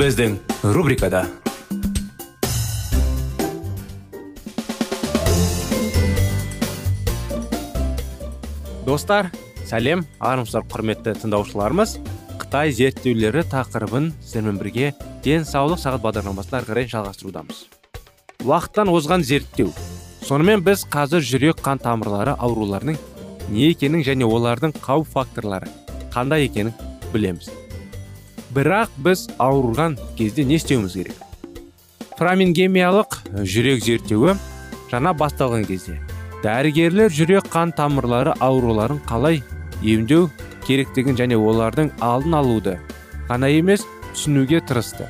Біздің рубрикада достар сәлем армысыздар құрметті тыңдаушыларымыз қытай зерттеулері тақырыбын сіздермен бірге денсаулық сағат бағдарламасын ары қарай жалғастырудамыз. Уақыттан озған зерттеу сонымен біз қазір жүрек қан тамырлары ауруларының не екенін және олардың қауіп факторлары қандай екенін білеміз. Бірақ біз ауырған кезде не істеуіміз керек? Фрамингемиялық жүрек зерттеуі жаңа басталған кезде. Дәрігерлер жүрек қан тамырлары ауруларын қалай емдеу керектігін және олардың алдын алуды ғана емес түсінуге тырысты.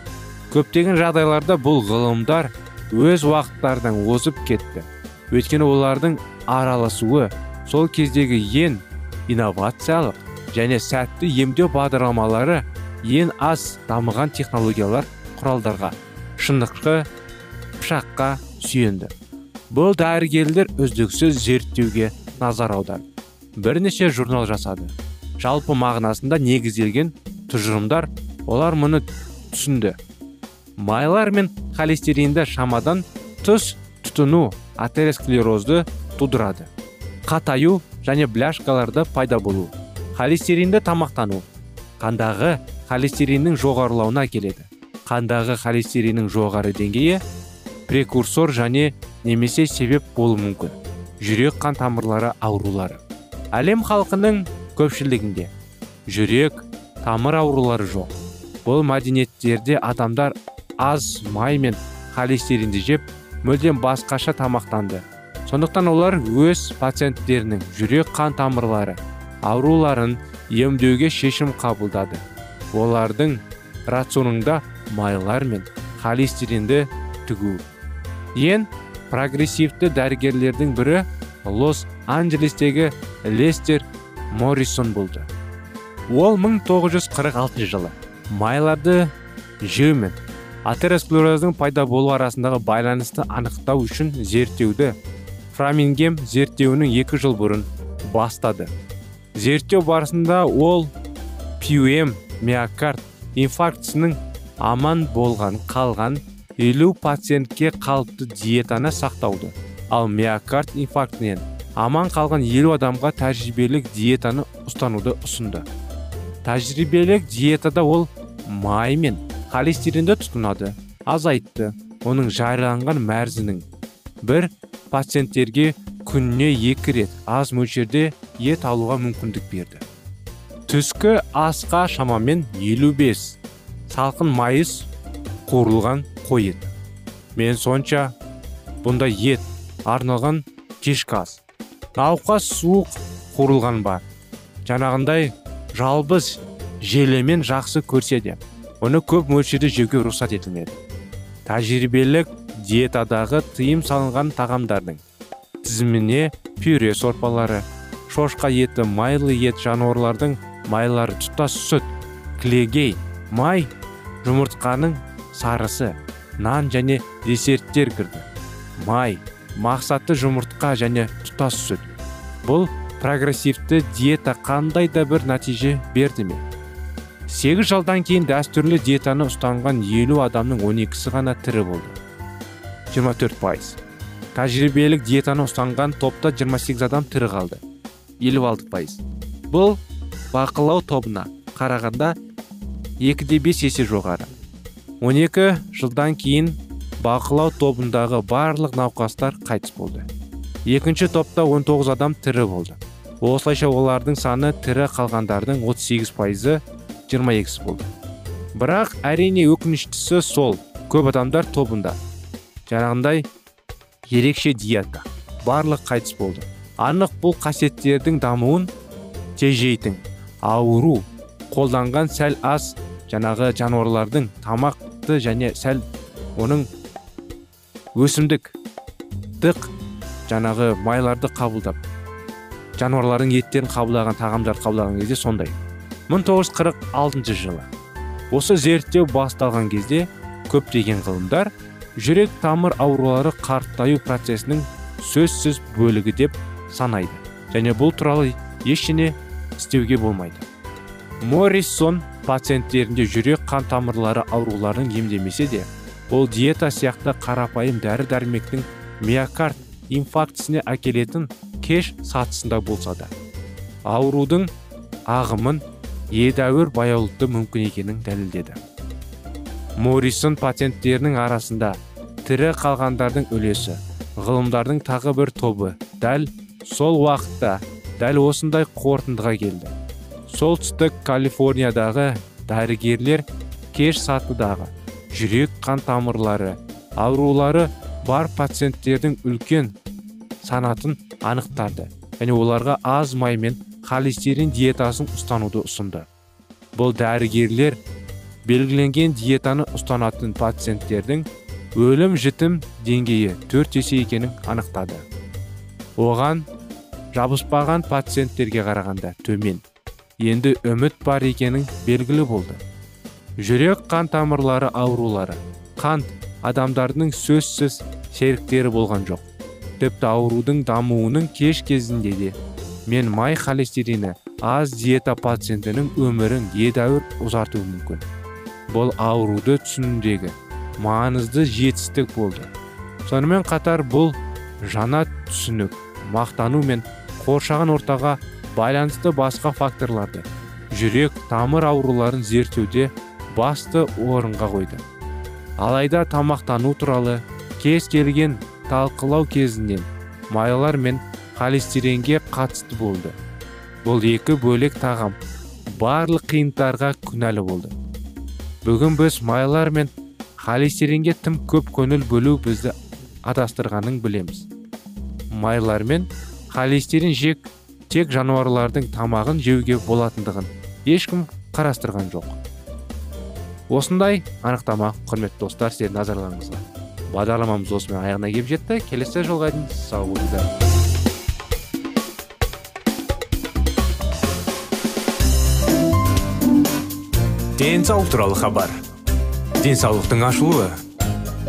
Көптеген жағдайларда бұл ғылымдар өз уақыттарынан озып кетті. Өйткені олардың араласуы сол кездегі ең инновациялық және сәтті емдеу бағдарламалары ең аз дамыған технологиялар құралдарға шындыққа пышаққа сүйенді. Бұл дәрігерлер үздіксіз зерттеуге назар аударды. Бірнеше журнал жасады. Жалпы мағынасында негізделген тұжырымдар олар мұны түсінді. Майлар мен холестеринді шамадан тыс тұтыну атеросклерозды тудырады. Қатаю және бляшкаларды пайда болу холестеринді тамақтану қандағы холестериннің жоғарылауына келеді. Қандағы холестериннің жоғары деңгейі прекурсор және немесе себеп болуы мүмкін. Жүрек қан тамырлары аурулары. Әлем халқының көпшілігінде жүрек тамыр аурулары жоқ. Бұл мәдениеттерде адамдар аз май мен холестеринді жеп мүлдем басқаша тамақтанды. Сондықтан олар өз пациенттерінің жүрек қан тамырлары ауруларын емдеуге шешім қабылдады. Олардың рационында майлар мен холестеринді тігу. Ең прогрессивті дәрігерлердің бірі лос анджелестегі лестер моррисон болды. Ол 1946 жылы майларды жеу мен атеросклероздың пайда болу арасындағы байланысты анықтау үшін зерттеуді фрамингем зерттеуінің екі жыл бұрын бастады. Зерттеу барысында ол пюэм миокард инфарктісінің аман болған қалған елу пациентке қалыпты диетаны сақтауды. Ал миокард инфарктінен аман қалған елу адамға тәжірибелік диетаны ұстануды ұсынды. Тәжірибелік диетада ол май мен холестеринді тұтынады азайтты оның жарияланған мәрзінің бір пациенттерге күніне екі рет аз мөлшерде ет алуға мүмкіндік берді. Түскі асқа шамамен 55 салқын майыс қуырылған қой ет мен сонша бұндай ет арналған кешкі ас. Науқас суық қуырылған ба жаңағындай жалбыз желемен жақсы көрсе де оны көп мөлшерде жеуге рұқсат етілмеді. Тәжірибелік диетадағы тыйым салынған тағамдардың тізіміне пюре сорпалары шошқа еті майлы ет жануарлардың майлары тұтас сүт кілегей май жұмыртқаның сарысы нан және десерттер кірді. Май мақсатты жұмыртқа және тұтас сүт. Бұл прогрессивті диета қандай да бір нәтиже берді ме? Сегіз жылдан кейін дәстүрлі диетаны ұстанған елу адамның 12-сі ғана тірі болды. 24 пайыз. Тәжірибелік диетаны ұстанған топта 28 адам тірі қалды. 56 пайыз. Бұл бақылау тобына қарағанда 2-де 5 есе жоғары. 12 жылдан кейін бақылау тобындағы барлық науқастар қайтыс болды. Екінші топта 19 адам тірі болды. Осылайша олардың саны тірі қалғандардың 38 пайызы 22 болды. Бірақ әрине өкініштісі сол көп адамдар тобында. Жаңағындай ерекше диета барлық қайтыс болды. Анық бұл қасиеттердің дамуын тежейтін ауру қолданған сәл аз жаңағы жануарлардың тамақты және сәл оның өсімдік дық жаңағы майларды қабылдап жануарлардың еттерін қабылдаған тағамдарды қабылдаған кезде сондай. 1946 жылы осы зерттеу басталған кезде көптеген ғылымдар жүрек тамыр аурулары қартаю процесінің сөзсіз бөлігі деп санайды. Және бұл туралы ештеңе істеуге болмайды. Моррисон пациенттерінде жүрек қан тамырлары ауруларын емдемесе де ол диета сияқты қарапайым дәрі дәрмектің миокард инфарктісіне әкелетін кеш сатысында болса да аурудың ағымын едәуір баяулықты мүмкін екенін дәлелдеді. Моррисон пациенттерінің арасында тірі қалғандардың үлесі ғылымдардың тағы бір тобы дәл сол уақытта дәл осындай қорытындыға келді. Солтүстік калифорниядағы дәрігерлер кеш сатыдағы жүрек қан тамырлары аурулары бар пациенттердің үлкен санатын анықтады және оларға аз май мен холестерин диетасын ұстануды ұсынды. Бұл дәрігерлер белгіленген диетаны ұстанатын пациенттердің өлім жітім деңгейі төрт есе екенін анықтады. Оған жабыспаған пациенттерге қарағанда төмен. Енді үміт бар екенін белгілі болды. Жүрек қан тамырлары аурулары қант адамдардың сөзсіз серіктері болған жоқ. Тіпті аурудың дамуының кеш кезінде де мен май холестерині аз диета пациентінің өмірін едәуір ұзартуы мүмкін. Бұл ауруды түсінудегі маңызды жетістік болды. Сонымен қатар бұл жаңа түсінік мақтану мен қоршаған ортаға байланысты басқа факторларды жүрек тамыр ауруларын зерттеуде басты орынға қойды. Алайда тамақтану туралы кез келген талқылау кезінен майлар мен холестеринге қатысты болды. Бұл екі бөлек тағам барлық қиындықтарға күнәлі болды. Бүгін біз майлар мен холестеринге тым көп көңіл бөлу бізді адастырғанын білеміз. Майлар мен холестерин жек тек жануарлардың тамағын жеуге болатындығын ешкім қарастырған жоқ. Осындай анықтама құрметті достар сіздердің назарларыңызға. Бағдарламамыз осымен аяғына келіп жетті. Келесі жолға дейін сау болыңыздар. Денсаулық туралы хабар. Денсаулықтың ашылуы.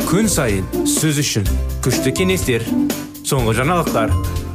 Күн сайын сөз үшін күшті кеңестер соңғы жаңалықтар.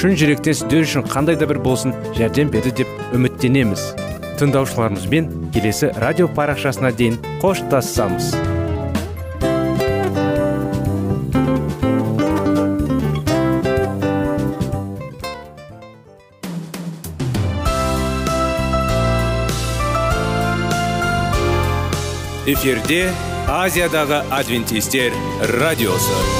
шын жүректен сіздер үшін қандай да бір болсын жәрдем берді деп үміттенеміз. Тыңдаушыларымызбен келесі радио парақшасына дейін қоштассамыз эфирде азиядағы адвентистер радиосы радиосы.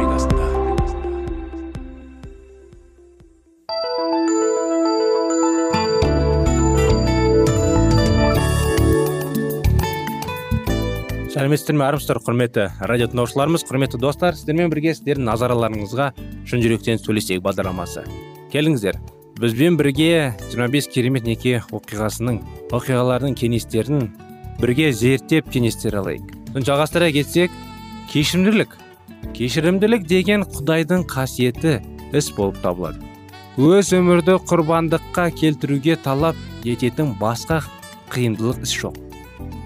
Сәлеметсіздер ме армысыздар құрметті радио тыңдаушыларымыз құрметті достар. Сіздермен бірге сіздердің назарларыңызға шын жүректен сөйлесейік бағдарламасы. Келіңіздер. Бізбен бірге 25 керемет неке оқиғасының оқиғалардың кеңестерін бірге зерттеп кеңестер алайық. Жалғастыра кетсек кешірімділік. Кешірімділік деген құдайдың қасиеті іс болып табылады. Өз өмірді құрбандыққа келтіруге талап ететін басқа қиындылық іс жоқ.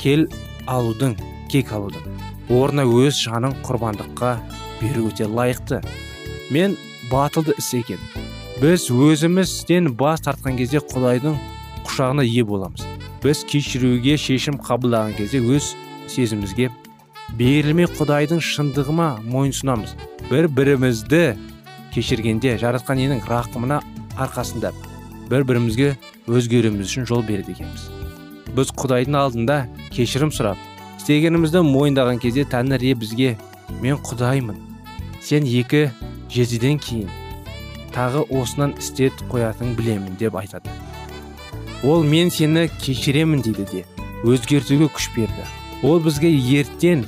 Кел алудың кек алудың орнына өз жанын құрбандыққа беру өте лайықты. Мен батылды іс екен. Біз өзімізден бас тартқан кезде құдайдың құшағына ие боламыз. Біз кешіруге шешім қабылдаған кезде өз сезімімізге берілмей құдайдың шындығыма мойынсұнамыз бір бірімізді кешіргенде жаратқан иенің рақымына арқасында бір бірімізге өзгеруіміз үшін жол береді екенбіз. Біз құдайдың алдында кешірім сұрап істегенімізді мойындаған кезде тәңір бізге мен құдаймын сен екі жетіден кейін тағы осынан істет қоятын білемін деп айтады. Ол мен сені кешіремін дейді де өзгертуге күш берді. Ол бізге ертең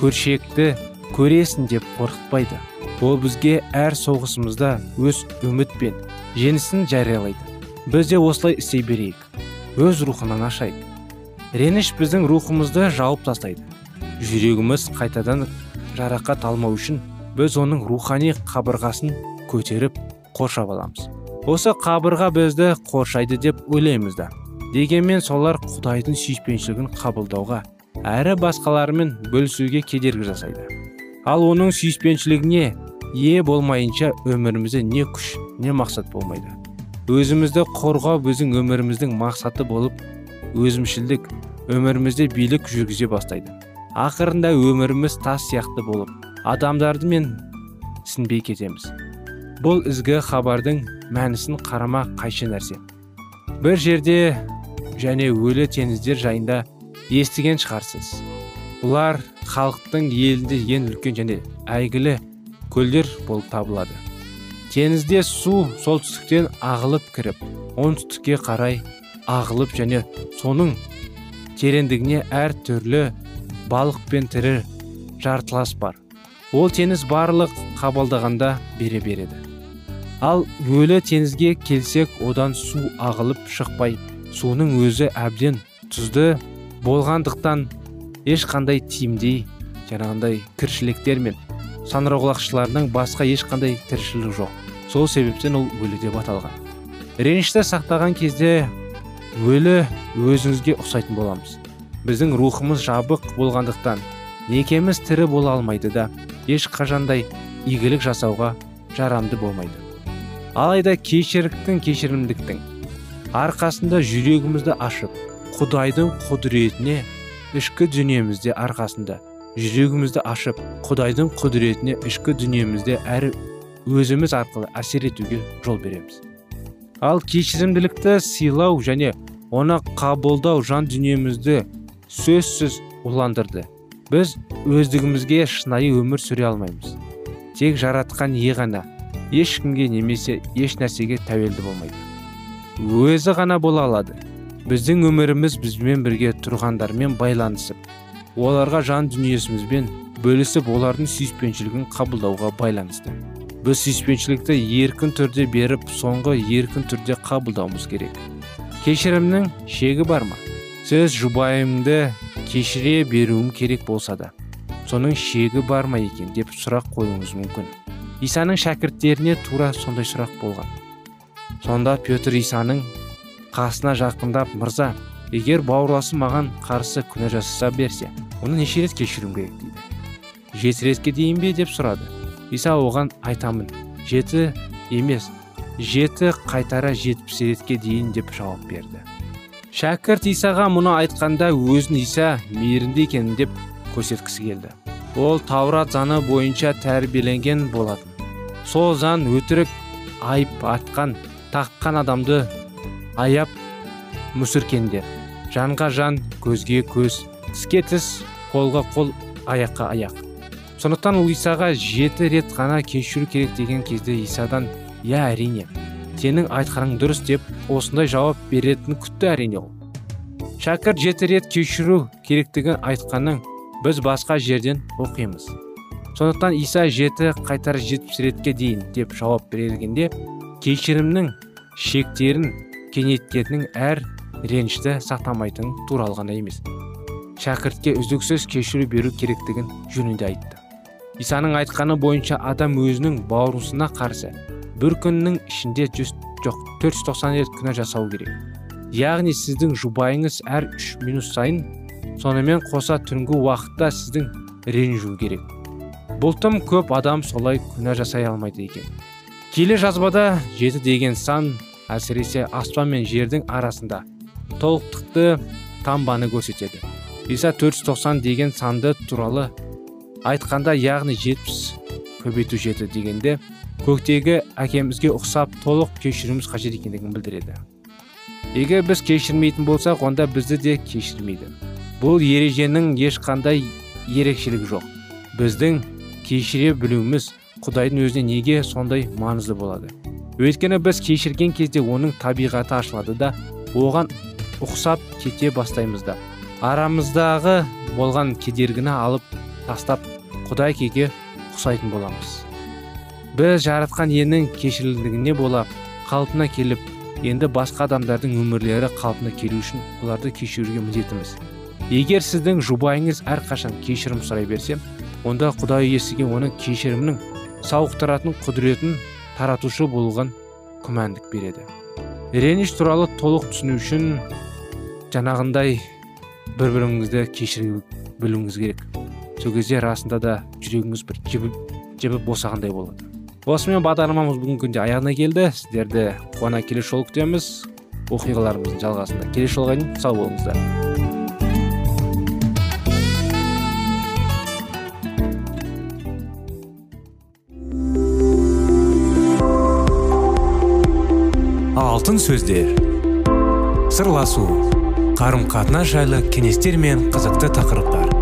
көршекті көресің деп қорқытпайды. Ол бізге әр соғысымызда өз үміт пен жеңісін жариялайды. Біз де осылай істей берейік өз рухынан ашайық. Реніш біздің рухымызды жауып тастайды. Жүрегіміз қайтадан жарақат алмау үшін біз оның рухани қабырғасын көтеріп қоршап аламыз. Осы қабырға бізді қоршайды деп ойлаймыз да дегенмен солар құдайдың сүйіспеншілігін қабылдауға әрі басқаларымен бөлісуге кедергі жасайды. Ал оның сүйіспеншілігіне ие болмайынша өмірімізде не күш не мақсат болмайды. Өзімізді қорғау біздің өміріміздің мақсаты болып өзімшілдік өмірімізде билік жүргізе бастайды. Ақырында өміріміз тас сияқты болып адамдарды мен сінбей кетеміз. Бұл ізгі хабардың мәнісін қарама қайшы нәрсе. Бір жерде және өлі теңіздер жайында естіген шығарсыз. Бұлар халықтың елінде ең үлкен және әйгілі көлдер болып табылады. Теңізде су солтүстіктен ағылып кіріп оңтүстікке қарай ағылып және соның тереңдігіне әр түрлі балық пен тірі жартылас бар. Ол теңіз барлық қабылдағанда бере береді. Ал өлі теңізге келсек одан су ағылып шықпай суының өзі әбден тұзды болғандықтан ешқандай тиімдей жаңағындай кіршіліктер мен саңырауқұлақшылардың басқа ешқандай тіршілік жоқ. Сол себептен ол өлі деп аталған. Ренішті сақтаған кезде өлі өзіңізге ұқсайтын боламыз. Біздің рухымыз жабық болғандықтан некеміз тірі бола алмайды да ешқашандай игілік жасауға жарамды болмайды. Алайда кешіріктің кешірімдіктің арқасында жүрегімізді ашып құдайдың құдіретіне ішкі дүниемізде арқасында жүрегімізді ашып құдайдың құдіретіне ішкі дүниемізде әрі өзіміз арқылы әсер етуге жол береміз. Ал кешірімділікті сыйлау және оны қабылдау жан дүниемізді сөзсіз уландырды. Біз өздігімізге шынайы өмір сүре алмаймыз. Тек жаратқан ие ғана ешкімге немесе еш нәрсеге тәуелді болмайды. Өзі ғана бола алады. Біздің өміріміз бізбен бірге тұрғандармен байланысып оларға жан дүниесімізбен бөлісіп олардың сүйіспеншілігін қабылдауға байланысты. Біз сүйіспеншілікті еркін түрде беріп соңғы еркін түрде қабылдауымыз керек. Кешірімнің шегі бар ма? Сіз жұбайымды кешіре беруім керек болса да соның шегі бар ма екен деп сұрақ қоюыңыз мүмкін. Исаның шәкірттеріне тура сондай сұрақ болған. Сонда петр исаның қасына жақындап мырза егер бауырласым маған қарсы күнә жасаса берсе оны неше рет кешіруім керек? дейді. Жеті ретке дейін бе? деп сұрады. Иса оған айтамын. Жеті емес жеті қайтара жетпіс ретке дейін деп жауап берді. Шәкірт исаға мұны айтқанда өзін иса мейірімді екенін деп көрсеткісі келді. Ол таурат заңы бойынша тәрбиеленген болатын. Сол заң өтірік айып атқан таққан адамды аяп мүсіркендер жанға жан көзге көз тіске тіс қолға қол аяққа аяқ. Сондықтан ол исаға жеті рет қана кешіру керек деген кезде исадан иә әрине сенің айтқаның дұрыс деп осындай жауап беретінін күтті әрине ол. Шәкірт жеті рет кешіру керектігін айтқанын біз басқа жерден оқимыз. Сондықтан иса жеті қайтар жетпіс ретке дейін деп жауап бергенде кешірімнің шектерін кеңейтетінін әр ренішті сақтамайтын туралы ғана емес шәкіртке үздіксіз кешіру беру керектігін жөнінде айтты. Исаның айтқаны бойынша адам өзінің бауырысына қарсы бір күннің ішінде жүз жоқ 490 рет күнә жасау керек. Яғни сіздің жұбайыңыз әр үш минут сайын сонымен қоса түнгі уақытта сіздің ренжу керек. Бұл тым көп адам солай күнә жасай алмайды екен. Келе жазбада жеті деген сан әсіресе аспан мен жердің арасында толықтықты тамбаны көрсетеді. Иса 490 деген санды туралы айтқанда яғни жетпіс көбейту жеті дегенде көктегі әкемізге ұқсап толық кешіруіміз қажет екендігін білдіреді. Егер біз кешірмейтін болсақ онда бізді де кешірмейді. Бұл ереженің ешқандай ерекшелігі жоқ. Біздің кешіре білуіміз құдайдың өзіне неге сондай маңызды болады? Өйткені біз кешірген кезде оның табиғаты ашылады да оған ұқсап кете бастаймыз да. Арамыздағы болған кедергіні алып тастап құдай кеге ұқсайтын боламыз. Біз жаратқан иенің кешірілдігіне бола қалпына келіп енді басқа адамдардың өмірлері қалпына келу үшін оларды кешіруге міндеттіміз егер сіздің жұбайыңыз әрқашан кешірім сұрай берсе онда құдай иесіге оның кешірімнің сауықтыратын құдіретін таратушы болған күмәндік береді. Реніш туралы толық түсіну үшін жаңағындай бір біріңізді кешіре білуіңіз керек. Сол кезде расында да жүрегіңіз бір жібіп жібіп босағандай болады. Осымен бағдарламамыз бүгінгі күнде аяғына келді. Сіздерді қуана келесі жолы күтеміз оқиғаларымыздың жалғасында келесі жолға дейін сау болыңыздар. Алтын сөздер. Сырласу. Қарым қатынас жайлы кеңестер мен қызықты тақырыптар.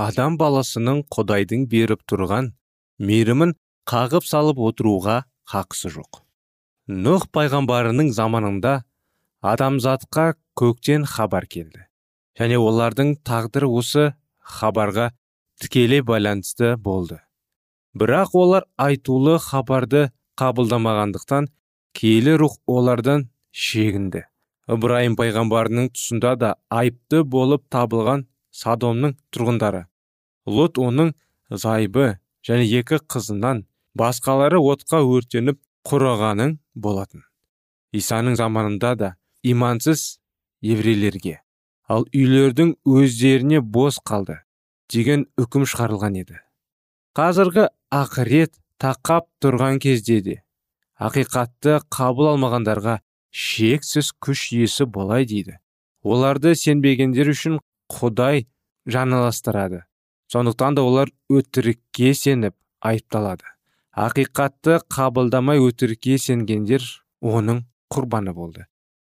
Адам баласының құдайдың беріп тұрған мейірімін қағып салып отыруға хақысы жоқ. Нұх пайғамбарының заманында адамзатқа көктен хабар келді. Және олардың тағдыры осы хабарға тікелей байланысты болды. Бірақ олар айтулы хабарды қабылдамағандықтан киелі рух олардан шегінді. Ыбырайым пайғамбарының тұсында да айыпты болып табылған садомның тұрғындары. Лот оның зайбы және екі қызынан басқалары отқа өртеніп құрығанын болатын. Исаның заманында да имансыз еврейлерге ал үйлердің өздеріне бос қалды деген үкім шығарылған еді. Қазіргі ақырет тақап тұрған кезде де ақиқатты қабыл алмағандарға шексіз күш иесі болай дейді. Оларды сенбегендер үшін құдай жаналастырады. Сондықтан да олар өтірікке сеніп айыпталады. Ақиқатты қабылдамай өтірікке сенгендер оның құрбаны болды.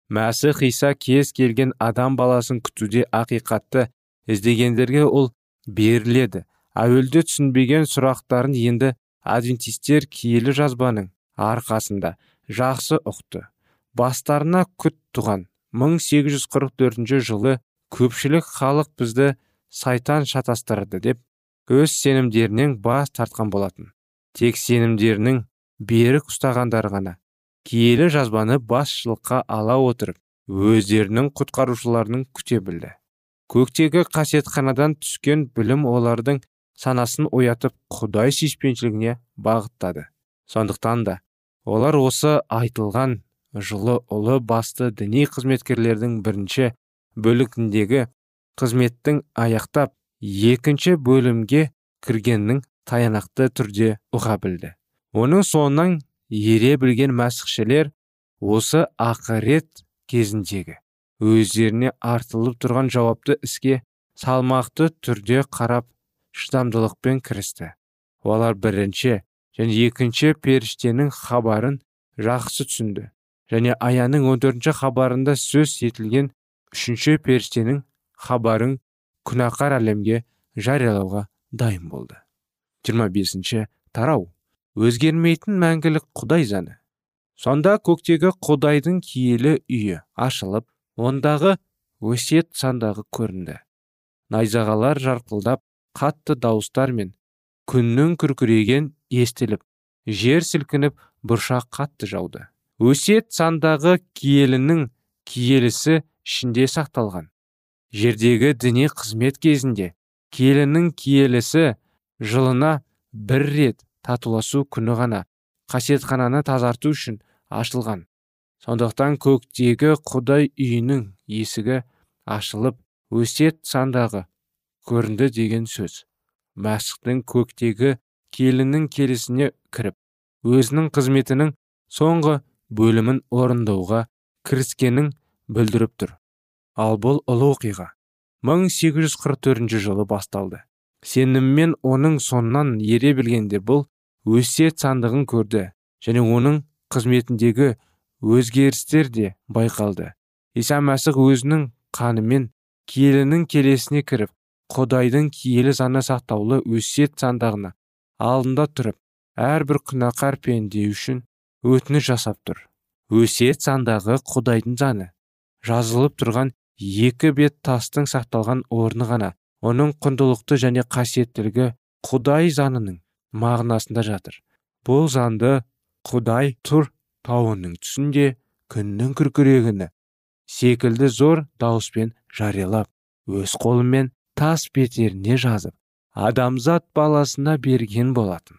Мәсіх иса кез келген адам баласын күтуде ақиқатты іздегендерге ол беріледі. Әуелде түсінбеген сұрақтарын енді адвентистер киелі жазбаның арқасында жақсы ұқты. Бастарына күт туған. 1844 жылы көпшілік халық бізді сайтан шатастырды деп өз сенімдерінен бас тартқан болатын. Тек сенімдерінің берік ұстағандар ғана киелі жазбаны басшылыққа ала отырып өздерінің құтқарушыларының күте білді. Көктегі қасиетханадан түскен білім олардың санасын оятып құдай сүйіспеншілігіне бағыттады. Сондықтан да олар осы айтылған жылы ұлы басты діни қызметкерлердің бірінші бөлігіндегі қызметтің аяқтап екінші бөлімге кіргеннің таянақты түрде ұға білді. Оның соңынан ере білген мәсіхшілер осы ақырет кезіндегі өздеріне артылып тұрған жауапты іске салмақты түрде қарап шыдамдылықпен кірісті. Олар бірінші және екінші періштенің хабарын жақсы түсінді және аяның 14 хабарында сөз етілген үшінші періштенің хабарын күнәқар әлемге жариялауға дайын болды. 25 тарау. Өзгермейтін мәңгілік құдай заңы. Сонда көктегі құдайдың киелі үйі ашылып ондағы өсиет сандағы көрінді. Найзағалар жарқылдап қатты дауыстар мен күннің күркіреген естіліп жер сілкініп бұршақ қатты жауды. Өсиет сандағы киелінің киелісі ішінде сақталған. Жердегі діни қызмет кезінде киелінің киелісі жылына бір рет татуласу күні ғана қасиетхананы тазарту үшін ашылған. Сондықтан көктегі құдай үйінің есігі ашылып өсиет сандағы көрінді деген сөз. Мәсіхтің көктегі келінің келісіне кіріп өзінің қызметінің соңғы бөлімін орындауға кіріскенін білдіріп тұр. Ал бұл ұлы оқиға. 1844 жылы басталды. Сеніммен оның соңынан ере білгенде бұл өсиет сандығын көрді және оның қызметіндегі өзгерістер де байқалды. Иса мәсіх өзінің қанымен киелінің келесіне кіріп құдайдың киелі заңы сақтаулы өсиет сандығына алдында тұрып әрбір күнәқар пенде үшін өтініш жасап тұр. Өсиет сандағы құдайдың заңы. Жазылып тұрған екі бет тастың сақталған орны ғана оның құндылықты және қасиеттілігі құдай заңының мағынасында жатыр. Бұл заңды құдай тұр тауының түсінде күннің күркірегіні секілді зор дауыспен жариялап өз қолымен тас бетеріне жазып адамзат баласына берген болатын.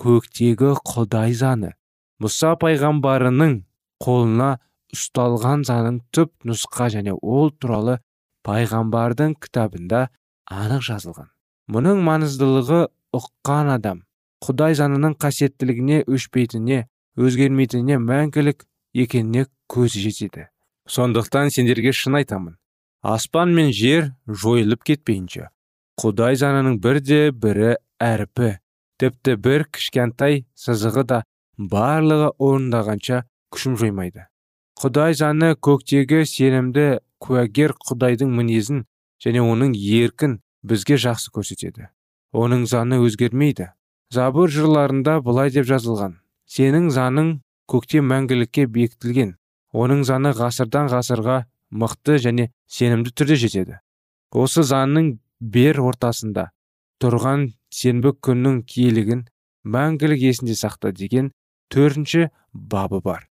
Көктегі құдай заңы мұса пайғамбарының қолына ұсталған заңның түп нұсқа және ол туралы пайғамбардың кітабында анық жазылған. Мұның маңыздылығы ұққан адам. Құдай заңының қасиеттілігіне өшпейтініне өзгермейтініне мәңгілік екеніне көзі жетеді. Сондықтан сендерге шын айтамын. Аспан мен жер жойылып кетпейінше. Құдай заңының бірде бірі әрпі. Тіпті бір кішкентай сызығы да барлығы орындағанша күшім жоймайды. Құдай заңы көктегі сенімді куәгер құдайдың мінезін және оның еркін бізге жақсы көрсетеді. Оның заңы өзгермейді. Забыр жырларында былай деп жазылған. Сенің заңың көкте мәңгілікке бекітілген. Оның заңы ғасырдан ғасырға мықты және сенімді түрде жетеді. Осы заңның бер ортасында тұрған сенбі күннің киелігін мәңгілік есінде сақта деген төртінші бабы бар.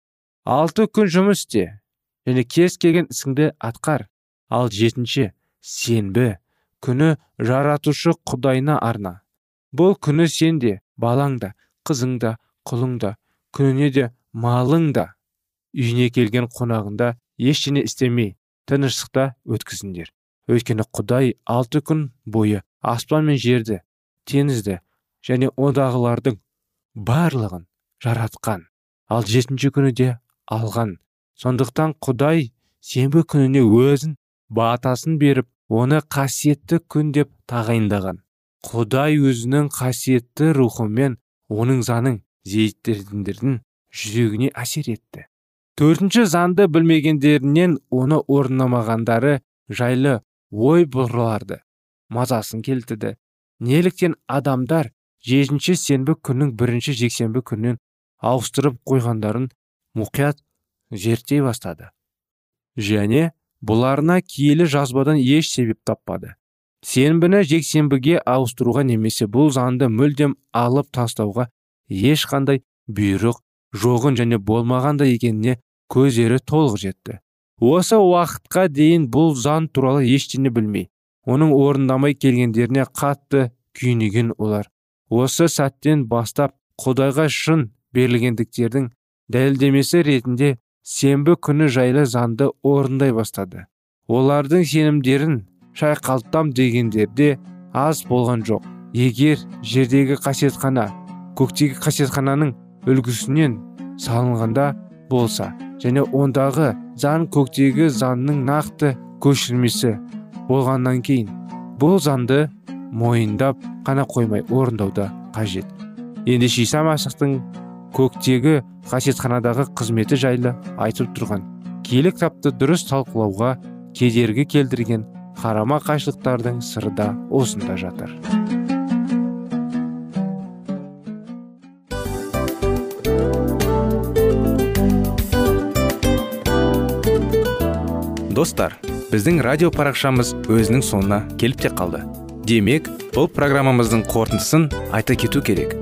Алты күн жұмыс істе. Және кез келген ісіңді атқар. Ал жетінші сенбі күні жаратушы құдайына арна. Бұл күні сен де балаң да қызың да құлың да күніне де малың да. Үйіне келген қонағында ештеңе істемей тыныштықта өткізіңдер. Өйткені құдай алты күн бойы аспан мен жерді теңізді және одағылардың барлығын жаратқан. Ал жетінші күні де алған. Сондықтан құдай сенбі күніне өзін батасын беріп оны қасиетті күн деп тағайындаған. Құдай өзінің қасиетті рухымен оның заңын зейіттердің жүрегіне әсер етті. Төртінші заңды білмегендерінен оны орындамағандары жайлы ой бұрыларды. Мазасын келтірді. Неліктен адамдар жетінші сенбі күннің бірінші жексенбі күннен ауыстырып қойғандарын мұқият зерттей бастады. Және бұларына киелі жазбадан еш себеп таппады. Сенбіні жексенбіге ауыстыруға немесе бұл заңды мүлдем алып тастауға ешқандай бұйрық жоғын және болмағанда екеніне көздері толық жетті. Осы уақытқа дейін бұл заң туралы ештеңе білмей оның орындамай келгендеріне қатты күйінеген олар. Осы сәттен бастап құдайға шын берілгендіктердің дәлелдемесі ретінде сенбі күні жайлы заңды орындай бастады. Олардың сенімдерін шайқалтам дегендерде аз болған жоқ. Егер жердегі қасиетхана көктегі қасиетхананың үлгісінен салынғанда болса және ондағы заң көктегі заңның нақты көшірмесі болғаннан кейін бұл заңды мойындап қана қоймай орындауда қажет. Ендеше иса көктегі қасиетханадағы қызметі жайлы айтып тұрған. Киелі кітапты дұрыс талқылауға кедергі келтірген қарама қайшылықтардың сыры да осында жатыр. Достар біздің радио парақшамыз өзінің соңына келіп те қалды. Демек бұл программамыздың қорытындысын айта кету керек.